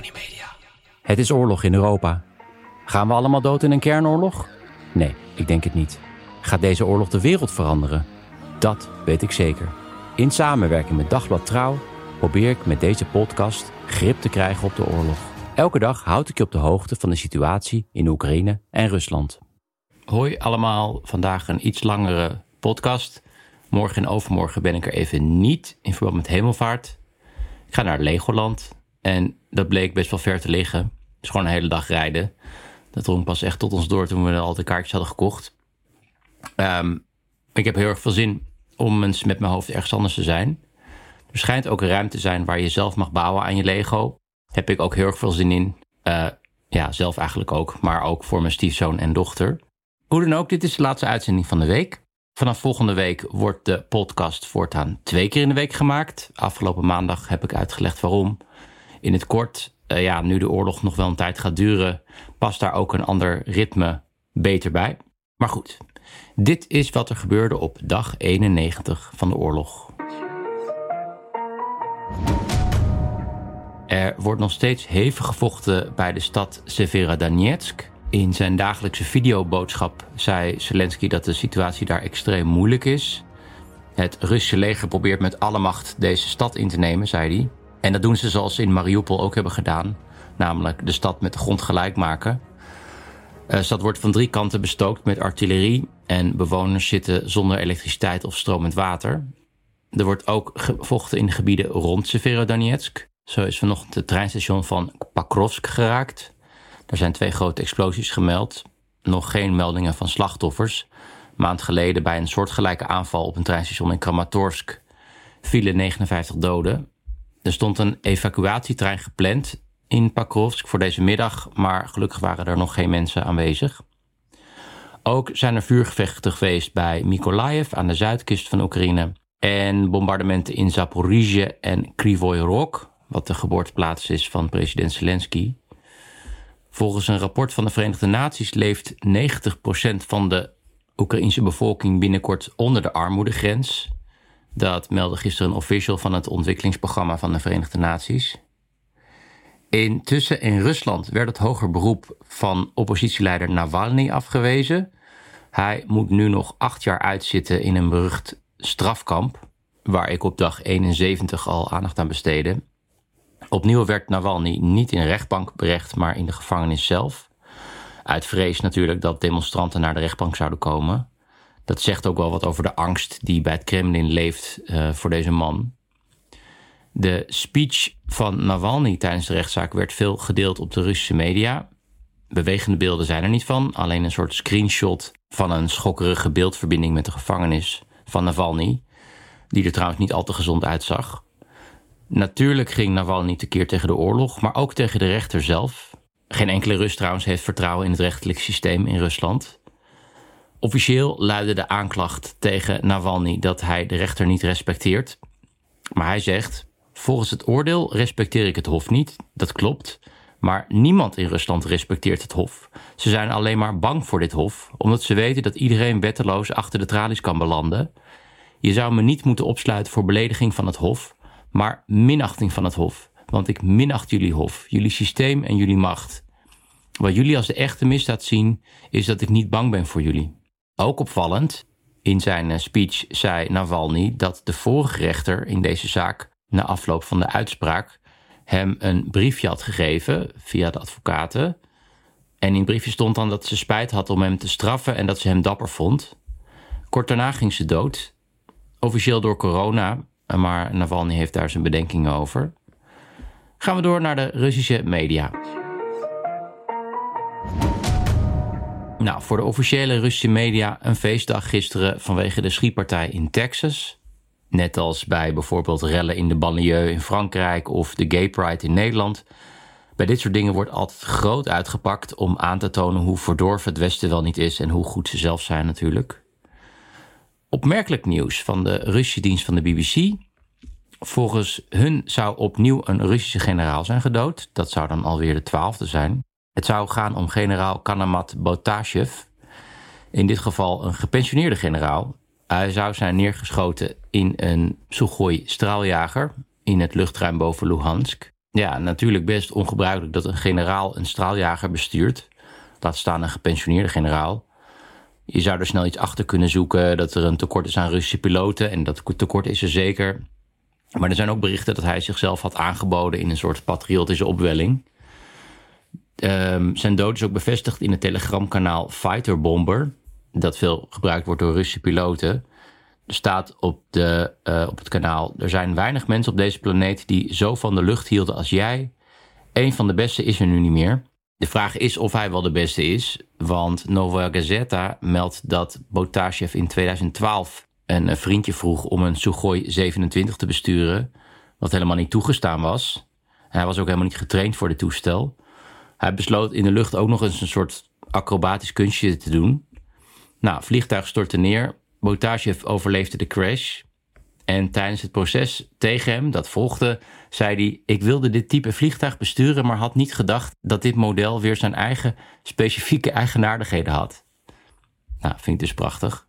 Tony Media. Het is oorlog in Europa. Gaan we allemaal dood in een kernoorlog? Nee, ik denk het niet. Gaat deze oorlog de wereld veranderen? Dat weet ik zeker. In samenwerking met Dagblad Trouw probeer ik met deze podcast grip te krijgen op de oorlog. Elke dag houd ik je op de hoogte van de situatie in Oekraïne en Rusland. Hoi allemaal, vandaag een iets langere podcast. Morgen en overmorgen ben ik er even niet in verband met hemelvaart. Ik ga naar Legoland en dat bleek best wel ver te liggen. Is gewoon een hele dag rijden. Dat drong pas echt tot ons door toen we al de kaartjes hadden gekocht. Ehm, ik heb heel erg veel zin om eens met mijn hoofd ergens anders te zijn. Er schijnt ook ruimte te zijn waar je zelf mag bouwen aan je Lego. Heb ik ook heel erg veel zin in. Uh, ja, zelf eigenlijk ook, maar ook voor mijn stiefzoon en dochter. Hoe dan ook, dit is de laatste uitzending van de week. Vanaf volgende week wordt de podcast voortaan twee keer in de week gemaakt. Afgelopen maandag heb ik uitgelegd waarom. In het kort, uh, ja, nu de oorlog nog wel een tijd gaat duren, past daar ook een ander ritme beter bij. Maar goed, dit is wat er gebeurde op dag 91 van de oorlog. Er wordt nog steeds hevig gevochten bij de stad Severodonetsk. In zijn dagelijkse videoboodschap zei Zelensky dat de situatie daar extreem moeilijk is. Het Russische leger probeert met alle macht deze stad in te nemen, zei hij. En dat doen ze zoals ze in Mariupol ook hebben gedaan, namelijk de stad met de grond gelijk maken. De stad wordt van drie kanten bestookt met artillerie en bewoners zitten zonder elektriciteit of stromend water. Er wordt ook gevochten in de gebieden rond Severodonetsk. Zo is vanochtend het treinstation van Pakrovsk geraakt. Er zijn twee grote explosies gemeld. Nog geen meldingen van slachtoffers. Maand geleden bij een soortgelijke aanval op een treinstation in Kramatorsk vielen 59 doden. Er stond een evacuatietrein gepland in Pakrovsk voor deze middag, maar gelukkig waren er nog geen mensen aanwezig. Ook zijn er vuurgevechten geweest bij Mykolaiv aan de zuidkust van Oekraïne en bombardementen in Zaporizhia en Krivoy Rog, wat de geboorteplaats is van president Zelensky. Volgens een rapport van de Verenigde Naties leeft 90% van de Oekraïnse bevolking binnenkort onder de armoedegrens. Dat meldde gisteren een official van het ontwikkelingsprogramma van de Verenigde Naties. Intussen in Rusland werd het hoger beroep van oppositieleider Navalny afgewezen. Hij moet nu nog acht jaar uitzitten in een berucht strafkamp, waar ik op dag 71 al aandacht aan besteedde. Opnieuw werd Navalny niet in rechtbank berecht, maar in de gevangenis zelf. Uit vrees natuurlijk dat demonstranten naar de rechtbank zouden komen. Dat zegt ook wel wat over de angst die bij het Kremlin leeft uh, voor deze man. De speech van Navalny tijdens de rechtszaak werd veel gedeeld op de Russische media. Bewegende beelden zijn er niet van, alleen een soort screenshot van een schokkerige beeldverbinding met de gevangenis van Navalny, die er trouwens niet al te gezond uitzag. Natuurlijk ging Navalny tekeer tegen de oorlog, maar ook tegen de rechter zelf. Geen enkele Rus trouwens heeft vertrouwen in het rechtelijk systeem in Rusland. Officieel luidde de aanklacht tegen Navalny dat hij de rechter niet respecteert. Maar hij zegt: Volgens het oordeel respecteer ik het Hof niet, dat klopt. Maar niemand in Rusland respecteert het Hof. Ze zijn alleen maar bang voor dit Hof, omdat ze weten dat iedereen wetteloos achter de tralies kan belanden. Je zou me niet moeten opsluiten voor belediging van het Hof, maar minachting van het Hof. Want ik minacht jullie Hof, jullie systeem en jullie macht. Wat jullie als de echte misdaad zien, is dat ik niet bang ben voor jullie. Ook opvallend, in zijn eh, speech zei Navalny dat de vorige rechter in deze zaak na afloop van de uitspraak hem een briefje had gegeven via de advocaten. En in het briefje stond dan dat ze spijt had om hem te straffen en dat ze hem dapper vond. Kort daarna ging ze dood. Officieel door corona, maar Navalny heeft daar zijn bedenkingen over. Gaan we door naar de Russische media. Nou, voor de officiële Russische media een feestdag gisteren vanwege de schietpartij in Texas. Net als bij bijvoorbeeld rellen in de banlieue in Frankrijk of de Gay Pride in Nederland. Bij dit soort dingen wordt altijd groot uitgepakt om aan te tonen hoe verdorven het Westen wel niet is en hoe goed ze zelf zijn natuurlijk. Opmerkelijk nieuws van de Russische dienst van de BBC. Volgens hun zou opnieuw een Russische generaal zijn gedood. Dat zou dan alweer de twaalfde zijn. Het zou gaan om generaal Kanamat Botashev. In dit geval een gepensioneerde generaal. Hij zou zijn neergeschoten in een Sukhoi straaljager in het luchtruim boven Luhansk. Ja, natuurlijk best ongebruikelijk dat een generaal een straaljager bestuurt. Laat staan een gepensioneerde generaal. Je zou er snel iets achter kunnen zoeken dat er een tekort is aan Russische piloten. En dat tekort is er zeker. Maar er zijn ook berichten dat hij zichzelf had aangeboden in een soort patriotische opwelling. Um, zijn dood is ook bevestigd in het telegramkanaal Fighter Bomber, dat veel gebruikt wordt door Russische piloten. Er staat op, de, uh, op het kanaal: Er zijn weinig mensen op deze planeet die zo van de lucht hielden als jij. Een van de beste is er nu niet meer. De vraag is of hij wel de beste is, want Nova Gazeta meldt dat Botashev in 2012 een vriendje vroeg om een Sukhoi 27 te besturen, wat helemaal niet toegestaan was. Hij was ook helemaal niet getraind voor dit toestel. Hij besloot in de lucht ook nog eens een soort acrobatisch kunstje te doen. Nou, vliegtuig stortte neer. Botashev overleefde de crash. En tijdens het proces tegen hem, dat volgde, zei hij: Ik wilde dit type vliegtuig besturen, maar had niet gedacht dat dit model weer zijn eigen specifieke eigenaardigheden had. Nou, vind ik dus prachtig.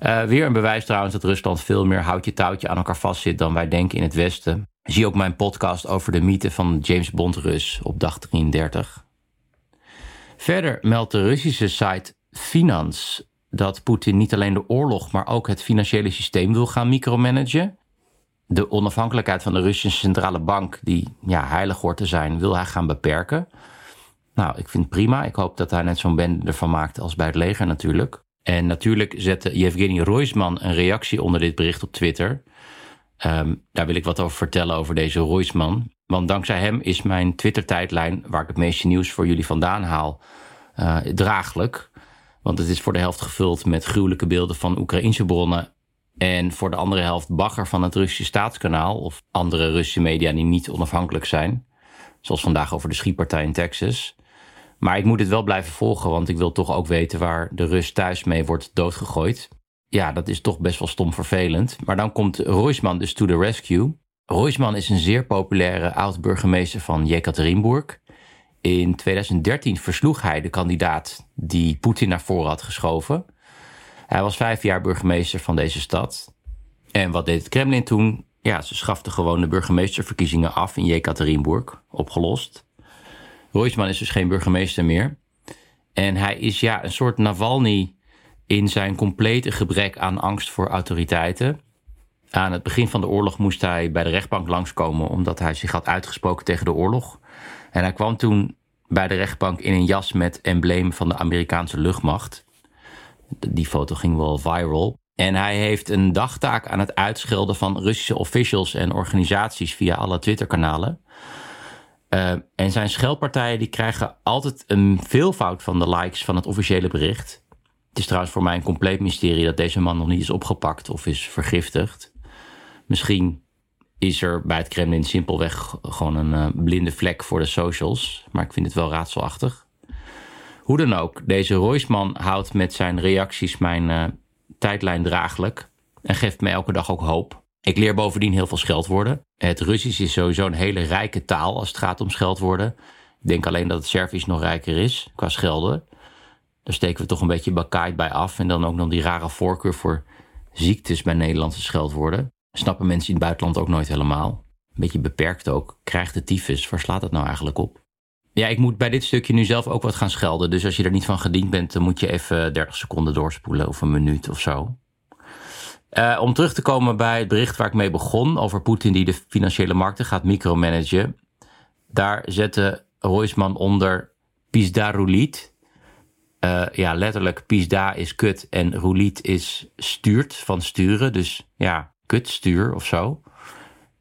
Uh, weer een bewijs trouwens dat Rusland veel meer houtje touwtje aan elkaar vastzit dan wij denken in het Westen. Zie ook mijn podcast over de mythe van James Bond Rus op dag 33. Verder meldt de Russische site Finance dat Poetin niet alleen de oorlog, maar ook het financiële systeem wil gaan micromanagen. De onafhankelijkheid van de Russische centrale bank, die ja, heilig hoort te zijn, wil hij gaan beperken. Nou, ik vind het prima. Ik hoop dat hij net zo'n bende ervan maakt als bij het leger natuurlijk. En natuurlijk zette Yevgeny Roisman een reactie onder dit bericht op Twitter. Um, daar wil ik wat over vertellen over deze Roisman. Want dankzij hem is mijn Twitter-tijdlijn, waar ik het meeste nieuws voor jullie vandaan haal, uh, draaglijk. Want het is voor de helft gevuld met gruwelijke beelden van Oekraïnse bronnen. En voor de andere helft bagger van het Russische staatskanaal of andere Russische media die niet onafhankelijk zijn. Zoals vandaag over de schietpartij in Texas. Maar ik moet het wel blijven volgen, want ik wil toch ook weten waar de Rus thuis mee wordt doodgegooid. Ja, dat is toch best wel stom vervelend. Maar dan komt Roisman dus to the rescue. Roisman is een zeer populaire oud-burgemeester van Jekaterinburg. In 2013 versloeg hij de kandidaat die Poetin naar voren had geschoven. Hij was vijf jaar burgemeester van deze stad. En wat deed het Kremlin toen? Ja, ze schaften gewoon de burgemeesterverkiezingen af in Jekaterinburg, opgelost. Roisman is dus geen burgemeester meer. En hij is ja een soort Navalny in zijn complete gebrek aan angst voor autoriteiten. Aan het begin van de oorlog moest hij bij de rechtbank langskomen omdat hij zich had uitgesproken tegen de oorlog. En hij kwam toen bij de rechtbank in een jas met embleem van de Amerikaanse luchtmacht. Die foto ging wel viral. En hij heeft een dagtaak aan het uitschelden van Russische officials en organisaties via alle Twitterkanalen. Uh, en zijn scheldpartijen die krijgen altijd een veelvoud van de likes van het officiële bericht. Het is trouwens voor mij een compleet mysterie dat deze man nog niet is opgepakt of is vergiftigd. Misschien is er bij het Kremlin simpelweg gewoon een uh, blinde vlek voor de socials. Maar ik vind het wel raadselachtig. Hoe dan ook, deze Roisman houdt met zijn reacties mijn uh, tijdlijn draaglijk. En geeft me elke dag ook hoop. Ik leer bovendien heel veel scheldwoorden. Het Russisch is sowieso een hele rijke taal als het gaat om scheldwoorden. Ik denk alleen dat het Servisch nog rijker is qua schelden. Daar steken we toch een beetje bakkaait bij af. En dan ook nog die rare voorkeur voor ziektes bij Nederlandse scheldwoorden. Snappen mensen in het buitenland ook nooit helemaal. Een beetje beperkt ook. Krijgt de tyfus, waar slaat dat nou eigenlijk op? Ja, ik moet bij dit stukje nu zelf ook wat gaan schelden. Dus als je er niet van gediend bent, dan moet je even 30 seconden doorspoelen of een minuut of zo. Uh, om terug te komen bij het bericht waar ik mee begon over Poetin die de financiële markten gaat micromanagen. Daar zette Roisman onder Pisda Rulit. Uh, ja, letterlijk Pisda is kut en Rulit is stuurt van sturen. Dus ja, kutstuur of zo.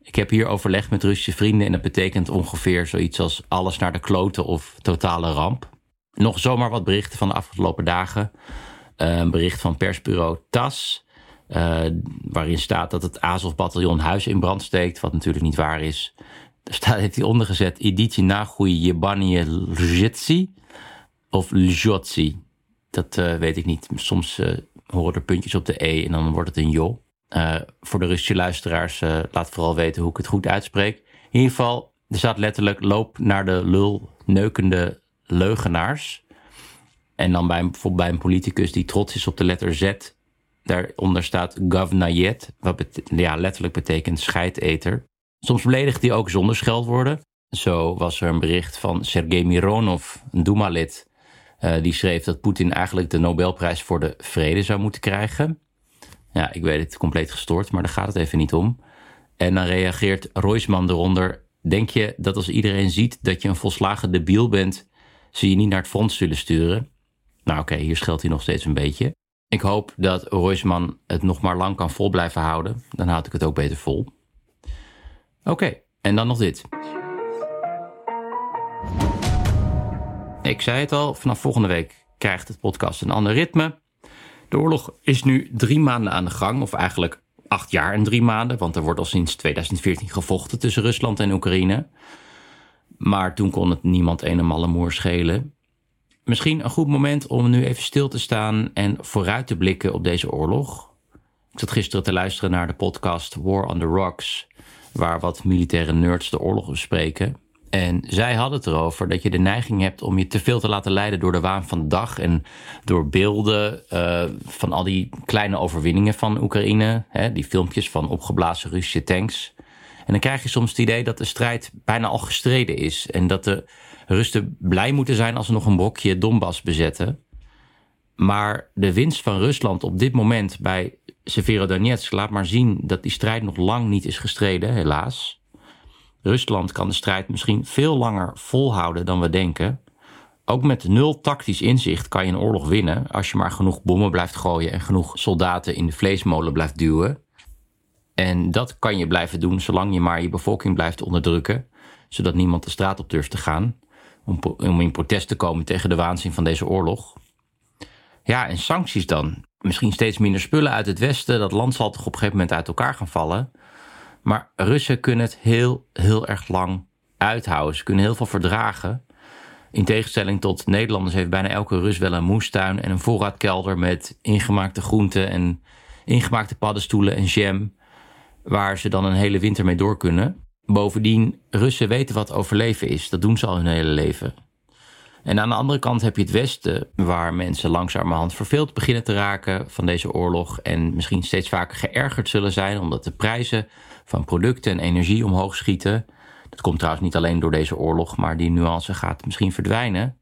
Ik heb hier overleg met Russische vrienden en dat betekent ongeveer zoiets als alles naar de kloten of totale ramp. Nog zomaar wat berichten van de afgelopen dagen. Uh, een bericht van persbureau TAS. waarin staat dat het Azov-bataljon huis in brand steekt, wat natuurlijk niet waar is. Daar staat, heeft hij ondergezet, Iditi Nagui Jebanie Ljetsi of Ljotsi. Dat weet ik niet. Soms horen er puntjes op de E en dan wordt het een Jo. voor de Russische luisteraars, laat vooral weten hoe ik het goed uitspreek. In ieder geval, er staat letterlijk loop naar de lul neukende leugenaars. En dan bij, bijvoorbeeld bij een politicus die trots is op de letter Z. Daaronder staat Gavnayet, wat ja, letterlijk betekent scheideter. Soms beledigt hij ook zonder scheldwoorden. Zo was er een bericht van Sergei Mironov, een Duma-lid. Uh, die schreef dat Poetin eigenlijk de Nobelprijs voor de vrede zou moeten krijgen. Ja, ik weet het compleet gestoord, maar daar gaat het even niet om. En dan reageert Roisman eronder. Denk je dat als iedereen ziet dat je een volslagen debiel bent, ze je niet naar het front zullen sturen? Nou oké, hier scheldt hij nog steeds een beetje. Ik hoop dat Roisman het nog maar lang kan vol blijven houden. Dan houd ik het ook beter vol. Oké, en dan nog dit. Ik zei het al, vanaf volgende week krijgt het podcast een ander ritme. De oorlog is nu drie maanden aan de gang, of eigenlijk acht jaar en drie maanden, want er wordt al sinds 2014 gevochten tussen Rusland en Oekraïne. Maar toen kon het niemand een en malle moer schelen. Misschien een goed moment om nu even stil te staan en vooruit te blikken op deze oorlog. Ik zat gisteren te luisteren naar de podcast War on the Rocks, waar wat militaire nerds de oorlog bespreken. En zij hadden het erover dat je de neiging hebt om je te veel te laten leiden door de waan van de dag en door beelden uh, van al die kleine overwinningen van Oekraïne, hè, die filmpjes van opgeblazen Russische tanks. En dan krijg je soms het idee dat de strijd bijna al gestreden is en dat de Russen blij moeten zijn als ze nog een brokje Donbass bezetten. Maar de winst van Rusland op dit moment bij Severodonetsk laat maar zien dat die strijd nog lang niet is gestreden, helaas. Rusland kan de strijd misschien veel langer volhouden dan we denken. Ook met nul tactisch inzicht kan je een oorlog winnen als je maar genoeg bommen blijft gooien en genoeg soldaten in de vleesmolen blijft duwen. En dat kan je blijven doen zolang je maar je bevolking blijft onderdrukken, zodat niemand de straat op durft te gaan om, om in protest te komen tegen de waanzin van deze oorlog. Ja, en sancties dan. Misschien steeds minder spullen uit het Westen. Dat land zal toch op een gegeven moment uit elkaar gaan vallen. Maar Russen kunnen het heel, heel erg lang uithouden. Ze kunnen heel veel verdragen. In tegenstelling tot Nederlanders heeft bijna elke Rus wel een moestuin en een voorraadkelder met ingemaakte groenten en ingemaakte paddenstoelen en jam, waar ze dan een hele winter mee door kunnen. Bovendien, Russen weten wat overleven is. Dat doen ze al hun hele leven. En aan de andere kant heb je het Westen, waar mensen langzamerhand verveeld beginnen te raken van deze oorlog en misschien steeds vaker geërgerd zullen zijn omdat de prijzen van producten en energie omhoog schieten. Dat komt trouwens niet alleen door deze oorlog, maar die nuance gaat misschien verdwijnen.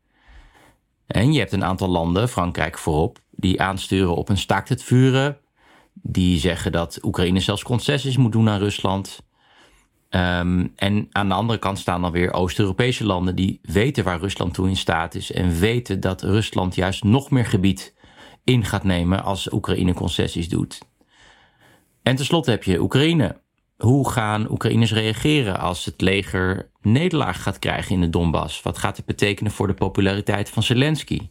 En je hebt een aantal landen, Frankrijk voorop, die aansturen op een staakt het vuren. Die zeggen dat Oekraïne zelfs concessies moet doen aan Rusland. Ehm, en aan de andere kant staan dan weer Oost-Europese landen die weten waar Rusland toe in staat is en weten dat Rusland juist nog meer gebied in gaat nemen als Oekraïne concessies doet. En tenslotte heb je Oekraïne. Hoe gaan Oekraïners reageren als het leger nederlaag gaat krijgen in de Donbass? Wat gaat dit betekenen voor de populariteit van Zelensky?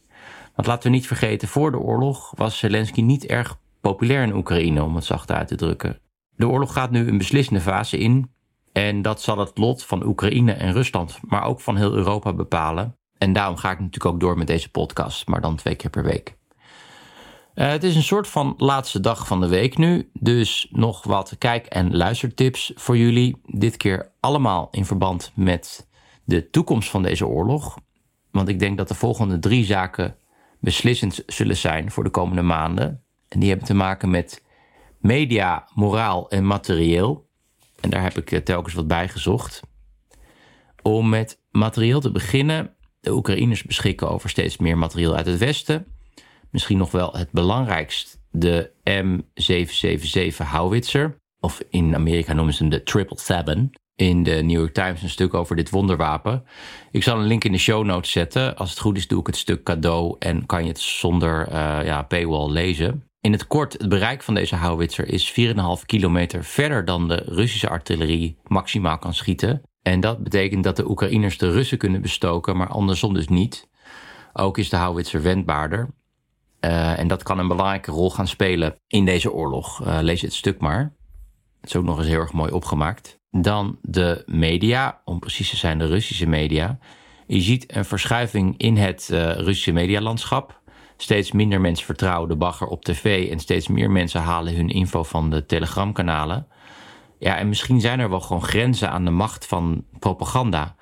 Want laten we niet vergeten, voor de oorlog was Zelensky niet erg populair in Oekraïne, om het zacht uit te drukken. De oorlog gaat nu een beslissende fase in. En dat zal het lot van Oekraïne en Rusland, maar ook van heel Europa bepalen. En daarom ga ik natuurlijk ook door met deze podcast, maar dan twee keer per week. Uh, het is een soort van laatste dag van de week nu, dus nog wat kijk- en luistertips voor jullie. Dit keer allemaal in verband met de toekomst van deze oorlog. Want ik denk dat de volgende drie zaken beslissend zullen zijn voor de komende maanden. En die hebben te maken met media, moraal en materieel. En daar heb ik eh, telkens wat bij gezocht. Om met materieel te beginnen. De Oekraïners beschikken over steeds meer materieel uit het Westen. Misschien nog wel het belangrijkst, de M777 Howitzer. Of in Amerika noemen ze hem de Triple Seven. In de New York Times een stuk over dit wonderwapen. Ik zal een link in de show notes zetten. Als het goed is, doe ik het stuk cadeau en kan je het zonder uh, ja, paywall lezen. In het kort, het bereik van deze howitzer is 4,5 kilometer verder dan de Russische artillerie maximaal kan schieten. En dat betekent dat de Oekraïners de Russen kunnen bestoken, maar andersom dus niet. Ook is de howitzer wendbaarder. En dat kan een belangrijke rol gaan spelen in deze oorlog. lees het stuk maar. Het is ook nog eens heel erg mooi opgemaakt. Dan de media, om precies te zijn de Russische media. Je ziet een verschuiving in het Russische medialandschap. Steeds minder mensen vertrouwen de bagger op tv en steeds meer mensen halen hun info van de telegramkanalen. Ja, en misschien zijn er wel gewoon grenzen aan de macht van propaganda.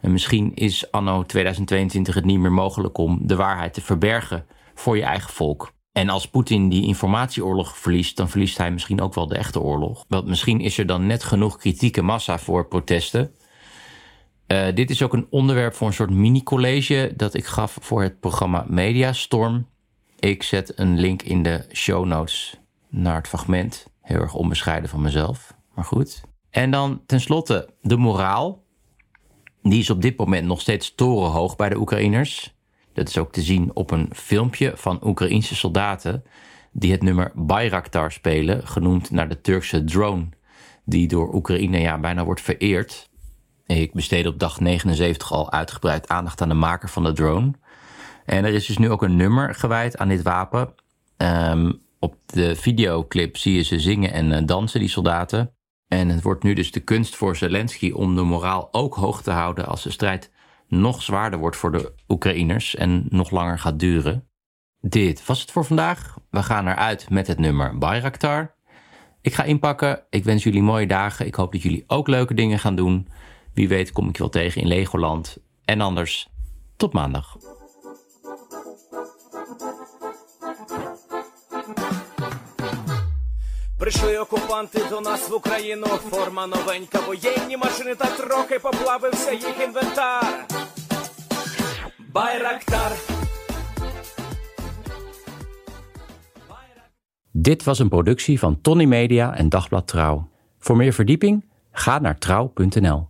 En misschien is anno 2022 het niet meer mogelijk om de waarheid te verbergen voor je eigen volk. En als Poetin die informatieoorlog verliest, dan verliest hij misschien ook wel de echte oorlog. Want misschien is er dan net genoeg kritieke massa voor protesten. Uh, dit is ook een onderwerp voor een soort mini-college dat ik gaf voor het programma Mediastorm. Ik zet een link in de show notes naar het fragment. Heel erg onbescheiden van mezelf, maar goed. En dan tenslotte de moraal. Die is op dit moment nog steeds torenhoog bij de Oekraïners. Dat is ook te zien op een filmpje van Oekraïnse soldaten die het nummer Bayraktar spelen, genoemd naar de Turkse drone, die door Oekraïne ja, bijna wordt vereerd. Ik besteed op dag 79 al uitgebreid aandacht aan de maker van de drone. En er is dus nu ook een nummer gewijd aan dit wapen. Ehm, op de videoclip zie je ze zingen en eh, dansen, die soldaten. En het wordt nu dus de kunst voor Zelensky om de moraal ook hoog te houden als de strijd nog zwaarder wordt voor de Oekraïners en nog langer gaat duren. Dit was het voor vandaag. We gaan eruit met het nummer Bayraktar. Ik ga inpakken. Ik wens jullie mooie dagen. Ik hoop dat jullie ook leuke dingen gaan doen. Wie weet kom ik je wel tegen in Legoland. En anders, tot maandag. Прийшли окупанти до нас в Україну. Форма новенька, воєнні машини та трохи поплавився їх інвентар. Байрактар. Dit was een productie van Tony Media en Dagblad Trouw. Voor meer verdieping ga naar trouw.nl.